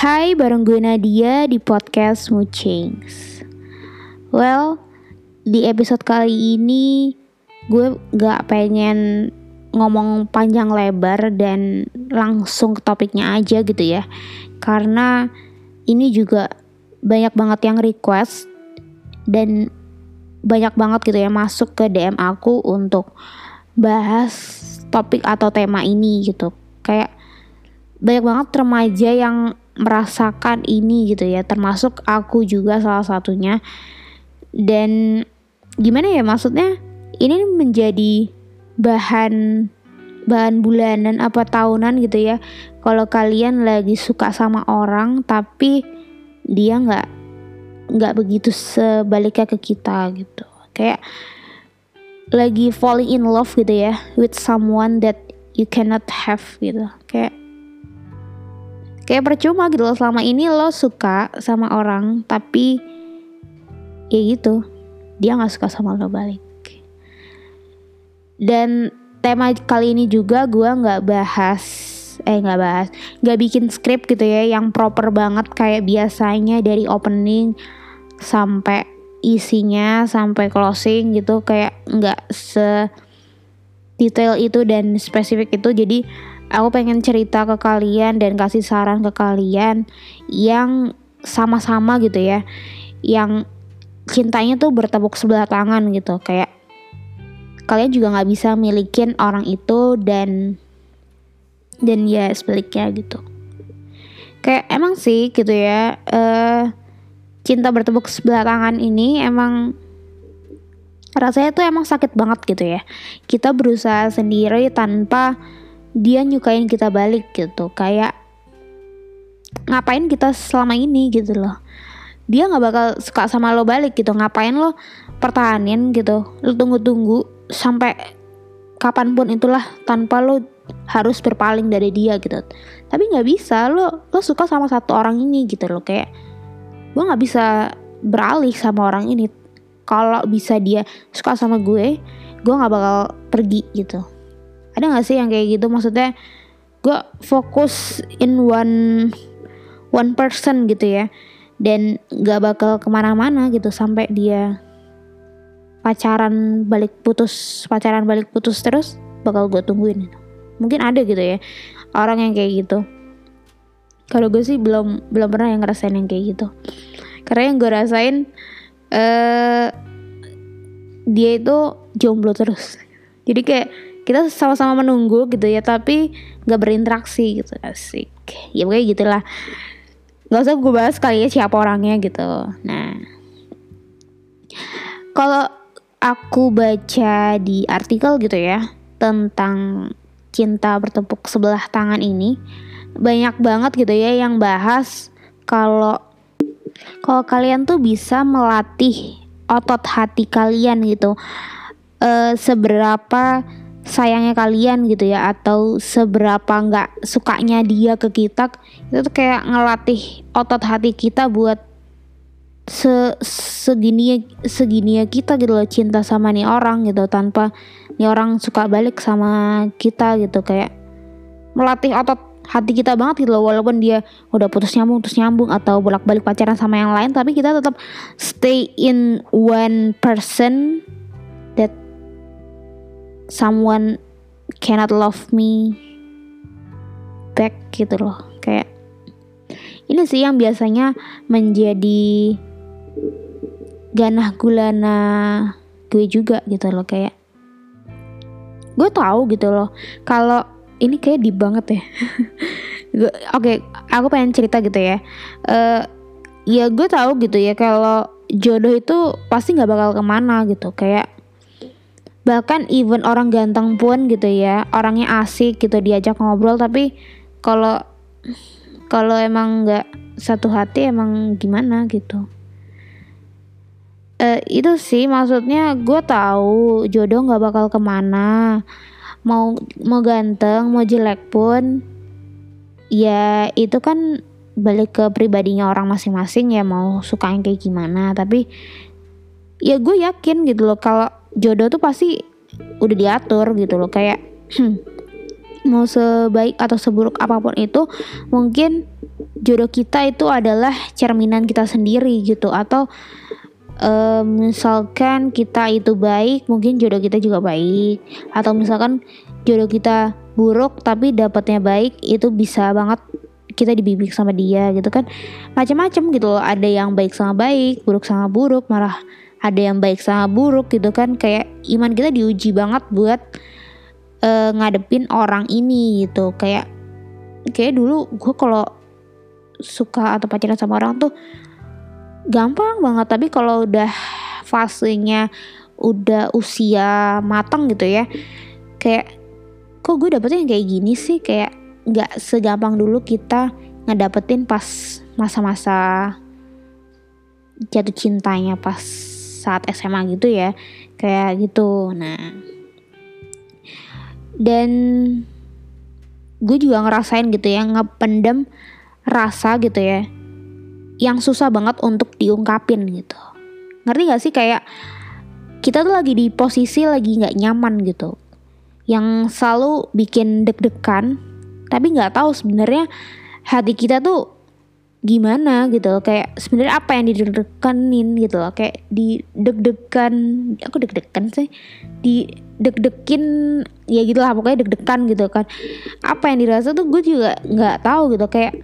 Hai, bareng gue Nadia di podcast Mucings. Well, di episode kali ini gue gak pengen ngomong panjang lebar dan langsung ke topiknya aja gitu ya. Karena ini juga banyak banget yang request dan banyak banget gitu ya masuk ke DM aku untuk bahas topik atau tema ini gitu. Kayak banyak banget remaja yang merasakan ini gitu ya. Termasuk aku juga salah satunya. Dan gimana ya maksudnya ini menjadi bahan bahan bulanan apa tahunan gitu ya. Kalau kalian lagi suka sama orang tapi dia nggak nggak begitu sebaliknya ke kita gitu. Kayak lagi falling in love gitu ya with someone that you cannot have gitu. Kayak kayak percuma gitu loh. Selama ini lo suka sama orang tapi ya gitu. Dia nggak suka sama lo balik. Dan tema kali ini juga gue nggak bahas eh nggak bahas nggak bikin skrip gitu ya yang proper banget kayak biasanya dari opening sampai isinya sampai closing gitu. Kayak nggak se detail itu dan spesifik itu. Jadi aku pengen cerita ke kalian dan kasih saran ke kalian yang sama-sama gitu ya. Yang cintanya tuh bertepuk sebelah tangan gitu. Kayak kalian juga nggak bisa milikin orang itu dan dan ya sebaliknya gitu. Kayak emang sih gitu ya uh, cinta bertepuk sebelah tangan ini emang rasanya tuh emang sakit banget gitu ya. Kita berusaha sendiri tanpa dia nyukain kita balik gitu. Kayak ngapain kita selama ini gitu loh. Dia nggak bakal suka sama lo balik gitu. Ngapain lo pertahanin gitu? Lo tunggu-tunggu sampai kapan pun itulah tanpa lo harus berpaling dari dia gitu. Tapi nggak bisa. Lo lo suka sama satu orang ini gitu loh. Kayak gue nggak bisa beralih sama orang ini. Kalau bisa dia suka sama gue gue nggak bakal pergi gitu ada nggak sih yang kayak gitu? Maksudnya gue fokus in one one person gitu ya. Dan gak bakal ke mana-mana gitu sampai dia pacaran balik putus pacaran balik putus terus bakal gue tungguin mungkin ada gitu ya orang yang kayak gitu. Kalau gue sih belum belum pernah yang ngerasain yang kayak gitu. Karena yang gue rasain eh uh, dia itu jomblo terus. Jadi kayak kita sama-sama menunggu gitu ya tapi nggak berinteraksi gitu asik. Ya pokoknya gitulah. Nggak usah gue bahas kali ya siapa orangnya gitu. Nah kalau aku baca di artikel gitu ya tentang cinta bertepuk sebelah tangan ini banyak banget gitu ya yang bahas kalau kalau kalian tuh bisa melatih otot hati kalian gitu. E, seberapa sayangnya kalian gitu ya atau seberapa nggak sukanya dia ke kita itu tuh kayak ngelatih otot hati kita buat se segini segini kita gitu loh cinta sama nih orang gitu tanpa nih orang suka balik sama kita gitu kayak melatih otot hati kita banget gitu loh walaupun dia udah putus nyambung terus nyambung atau bolak balik pacaran sama yang lain tapi kita tetap stay in one person someone cannot love me back gitu loh. Kayak ini sih yang biasanya menjadi ganah gulana gue juga gitu loh kayak. Gue tahu gitu loh kalau ini kayak di banget ya. Oke okay, aku pengen cerita gitu ya. Uh, ya gue tahu gitu ya kalau jodoh itu pasti nggak bakal ke mana gitu. Kayak bahkan even orang ganteng pun gitu ya orangnya asik gitu diajak ngobrol tapi kalau kalau emang nggak satu hati emang gimana gitu. Uh, itu sih maksudnya gue tahu jodoh nggak bakal ke mana. Mau mau ganteng mau jelek pun ya itu kan balik ke pribadinya orang masing-masing ya mau suka yang kayak gimana. Tapi ya gue yakin gitu loh kalau jodoh tuh pasti udah diatur gitu loh. Kayak hmm, mau sebaik atau seburuk apa pun itu mungkin jodoh kita itu adalah cerminan kita sendiri gitu. Atau uh, misalkan kita itu baik mungkin jodoh kita juga baik. Atau misalkan jodoh kita buruk tapi dapatnya baik itu bisa banget kita dibimbing sama dia gitu kan. Macam-macam gitu loh. Ada yang baik sama baik buruk sama buruk. Malah ada yang baik sama buruk gitu kan. Kayak iman kita diuji banget buat uh, ngadepin orang ini gitu. Kayak kayak dulu gue kalau suka atau pacaran sama orang tuh gampang banget. Tapi kalau udah fasenya udah usia matang gitu ya kayak kok gue dapetnya yang kayak gini sih? Kayak nggak segampang dulu kita ngedapetin pas masa-masa jatuh cintanya pas saat SMA gitu ya. Kayak gitu. Nah. Dan gue juga ngerasain gitu ya ngependem rasa gitu ya yang susah banget untuk diungkapin gitu. Ngerti gak sih? Kayak kita tuh lagi di posisi lagi nggak nyaman gitu. Yang selalu bikin deg-degan tapi nggak tahu sebenarnya hati kita tuh gimana gitu loh. Kayak sebenarnya apa yang dideg-deganin gitu loh. Kayak di deg-degan aku deg-degan sih. Di deg-dekin ya gitulah pokoknya deg-degan gitu kan. Apa yang dirasa tuh gue juga nggak tahu gitu. Kayak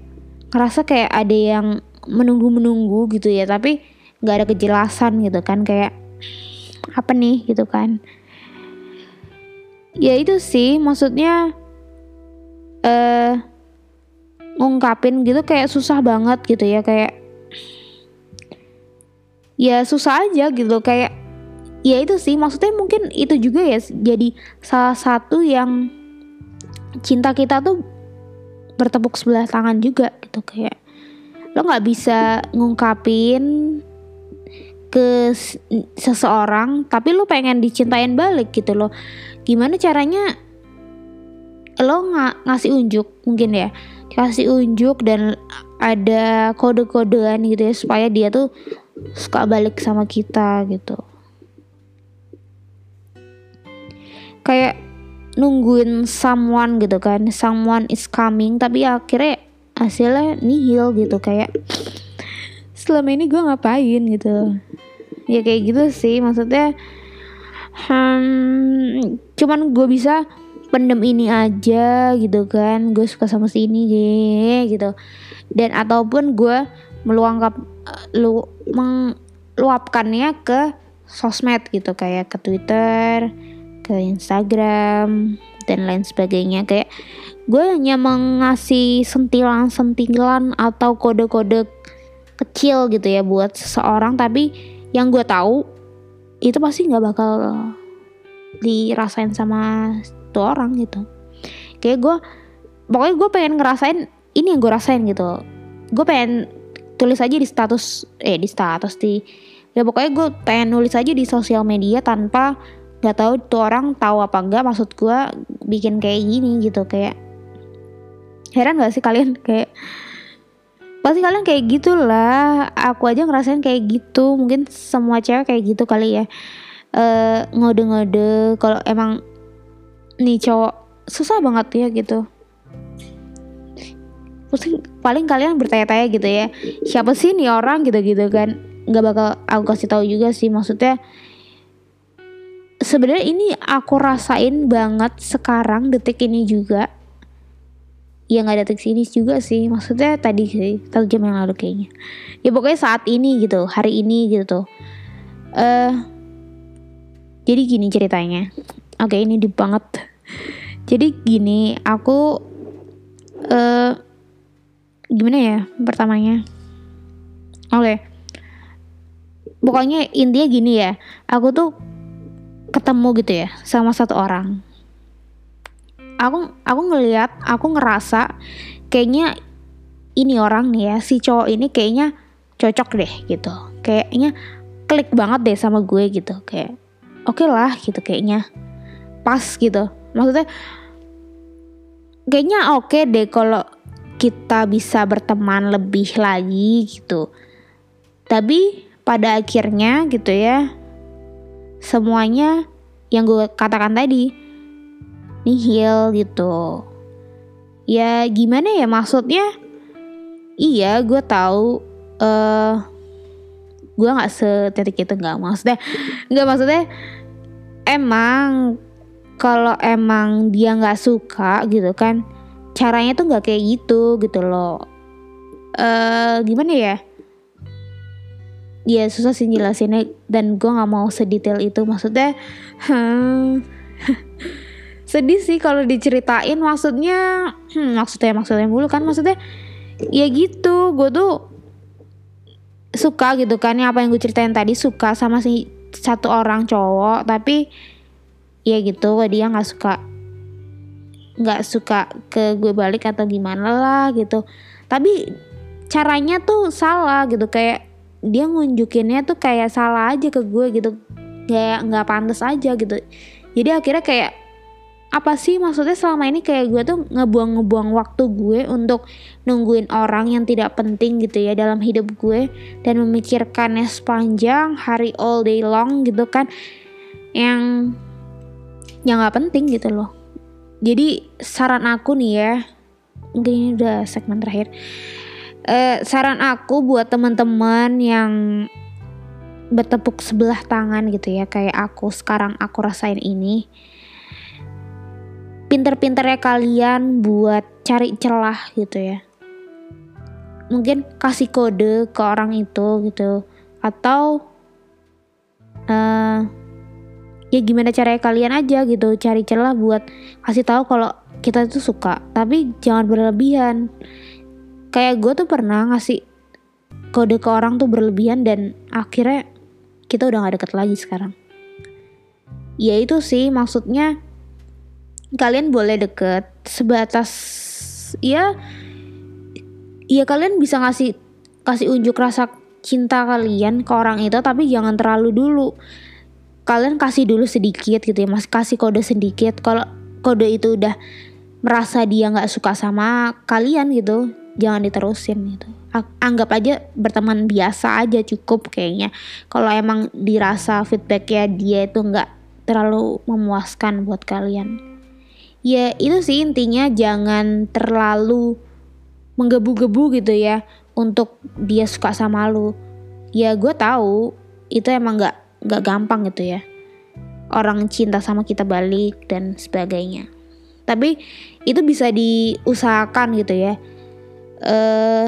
ngerasa kayak ada yang menunggu-menunggu gitu ya. Tapi nggak ada kejelasan gitu kan. Kayak apa nih gitu kan. Ya itu sih maksudnya uh, ngungkapin gitu kayak susah banget gitu ya kayak ya susah aja gitu kayak ya itu sih maksudnya mungkin itu juga ya jadi salah satu yang cinta kita tuh bertepuk sebelah tangan juga gitu kayak lo nggak bisa ngungkapin ke seseorang tapi lo pengen dicintain balik gitu loh. Gimana caranya lo nggak ngasih unjuk mungkin ya. Kasih unjuk dan ada kode-kodean gitu ya supaya dia tuh suka balik sama kita gitu. Kayak nungguin someone gitu kan someone is coming tapi akhirnya hasilnya nihil gitu kayak selama ini gue ngapain gitu. Ya kayak gitu sih maksudnya hmm, cuman gue bisa pendem ini aja gitu kan. Gue suka sama si ini deh gitu. Dan ataupun gue meluangkan lu meluapkannya ke sosmed gitu. Kayak ke Twitter ke Instagram dan lain sebagainya. Kayak gue hanya mengasih sentilan-sentilan atau kode-kode kecil gitu ya buat seseorang. Tapi yang gue tahu itu pasti nggak bakal dirasain sama tuh orang gitu. Kayak gue pokoknya gue pengen ngerasain ini yang gue rasain gitu. Gue pengen tulis aja di status eh di status di ya pokoknya gue pengen nulis aja di sosial media tanpa nggak tahu tuh orang tahu apa enggak maksud gue bikin kayak gini gitu kayak heran gak sih kalian? Kayak pasti kalian kayak gitulah. Aku aja ngerasain kayak gitu. Mungkin semua cewek kayak gitu kali ya. Uh, ngode-ngode. Kalau emang nih cowok susah banget ya gitu. Pasti paling kalian bertanya-tanya gitu ya siapa sih nih orang? gitu-gitu kan. Nggak bakal aku kasih tahu juga sih maksudnya sebenarnya ini aku rasain banget sekarang detik ini juga. Ya nggak detik sini juga sih maksudnya tadi sih satu jam yang lalu kayaknya. Ya pokoknya saat ini gitu hari ini gitu tuh. Uh, jadi gini ceritanya oke ini deep banget. Jadi gini aku uh, gimana ya pertamanya? Oke. Okay. pokoknya intinya gini ya aku tuh ketemu gitu ya sama satu orang. Aku aku ngelihat aku ngerasa kayaknya ini orang nih ya si cowok ini kayaknya cocok deh gitu. Kayaknya klik banget deh sama gue gitu kayak oke okay lah gitu kayaknya pas gitu. Maksudnya kayaknya oke okay deh kalau kita bisa berteman lebih lagi gitu. Tapi pada akhirnya gitu ya semuanya yang gue katakan tadi nihil gitu. Ya gimana ya maksudnya? Iya gue tahu uh, gue nggak setetik itu nggak maksudnya nggak maksudnya emang kalau emang dia nggak suka gitu kan caranya tuh nggak kayak gitu gitu loh. Eh uh, gimana ya? Ya susah sih jelasinnya dan gue nggak mau sedetail itu. Maksudnya hmm, sedih sih kalau diceritain. Maksudnya hmm, maksudnya maksudnya mulu kan. Maksudnya ya gitu. Gue tuh suka gitu kan. Ya apa yang gue ceritain tadi suka sama si satu orang cowok. Tapi ya gitu dia nggak suka nggak suka ke gue balik atau gimana lah gitu. Tapi caranya tuh salah gitu kayak dia ngunjukinnya tuh kayak salah aja ke gue gitu kayak nggak pantas aja gitu. Jadi akhirnya kayak apa sih maksudnya selama ini kayak gue tuh ngebuang-ngebuang waktu gue untuk nungguin orang yang tidak penting gitu ya dalam hidup gue dan memikirkannya sepanjang hari all day long gitu kan. Yang yang nggak penting gitu loh. Jadi saran aku nih ya mungkin ini udah segmen terakhir. Uh, saran aku buat teman-teman yang bertepuk sebelah tangan gitu ya kayak aku sekarang aku rasain ini. Pinter-pinternya kalian buat cari celah gitu ya. Mungkin kasih kode ke orang itu gitu. Atau uh, ya gimana caranya kalian aja gitu. Cari celah buat kasih tahu kalau kita tuh suka tapi jangan berlebihan. Kayak gue tuh pernah ngasih kode ke orang tuh berlebihan dan akhirnya kita udah gak deket lagi sekarang. Ya itu sih maksudnya kalian boleh deket sebatas ya ya kalian bisa ngasih kasih unjuk rasa cinta kalian ke orang itu tapi jangan terlalu dulu kalian kasih dulu sedikit gitu ya mas. Kasih kode sedikit. Kalau kode itu udah merasa dia nggak suka sama kalian gitu jangan diterusin gitu. Anggap aja berteman biasa aja cukup kayaknya. Kalau emang dirasa feedbacknya dia itu nggak terlalu memuaskan buat kalian. Ya itu sih intinya jangan terlalu menggebu-gebu gitu ya untuk dia suka sama lu. Ya gue tahu itu emang nggak nggak gampang gitu ya. Orang cinta sama kita balik dan sebagainya. Tapi itu bisa diusahakan gitu ya. Eh uh,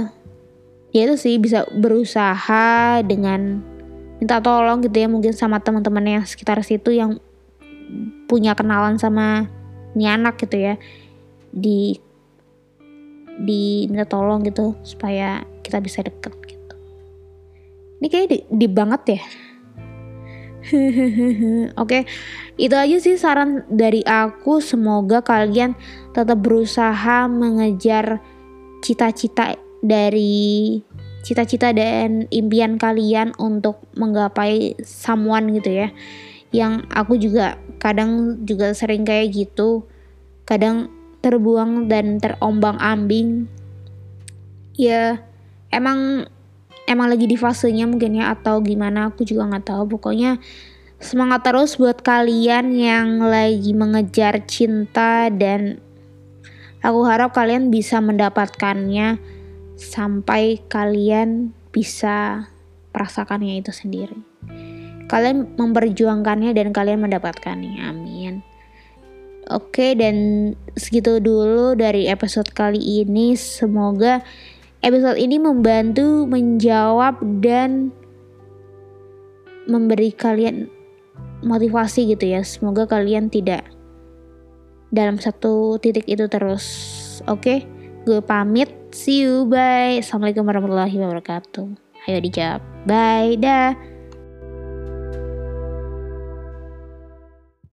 ya itu sih bisa berusaha dengan minta tolong gitu ya mungkin sama teman-teman yang sekitar situ yang punya kenalan sama ini anak gitu ya. Di di minta tolong gitu supaya kita bisa deket gitu. Ini kayak di, di banget ya Oke, itu aja sih saran dari aku. Semoga kalian tetap berusaha mengejar cita-cita dari cita-cita dan impian kalian untuk menggapai someone gitu ya. Yang aku juga kadang juga sering kayak gitu. Kadang terbuang dan terombang ambing. Ya emang emang lagi di fasenya mungkin ya atau gimana aku juga nggak tahu pokoknya semangat terus buat kalian yang lagi mengejar cinta dan aku harap kalian bisa mendapatkannya sampai kalian bisa merasakannya itu sendiri kalian memperjuangkannya dan kalian mendapatkannya. Amin. Oke, dan segitu dulu dari episode kali ini. Semoga episode ini membantu menjawab dan memberi kalian motivasi gitu ya. Semoga kalian tidak dalam satu titik itu terus. Oke, gue pamit. See you, bye. Assalamualaikum warahmatullahi wabarakatuh. Ayo dijawab. Bye, dah.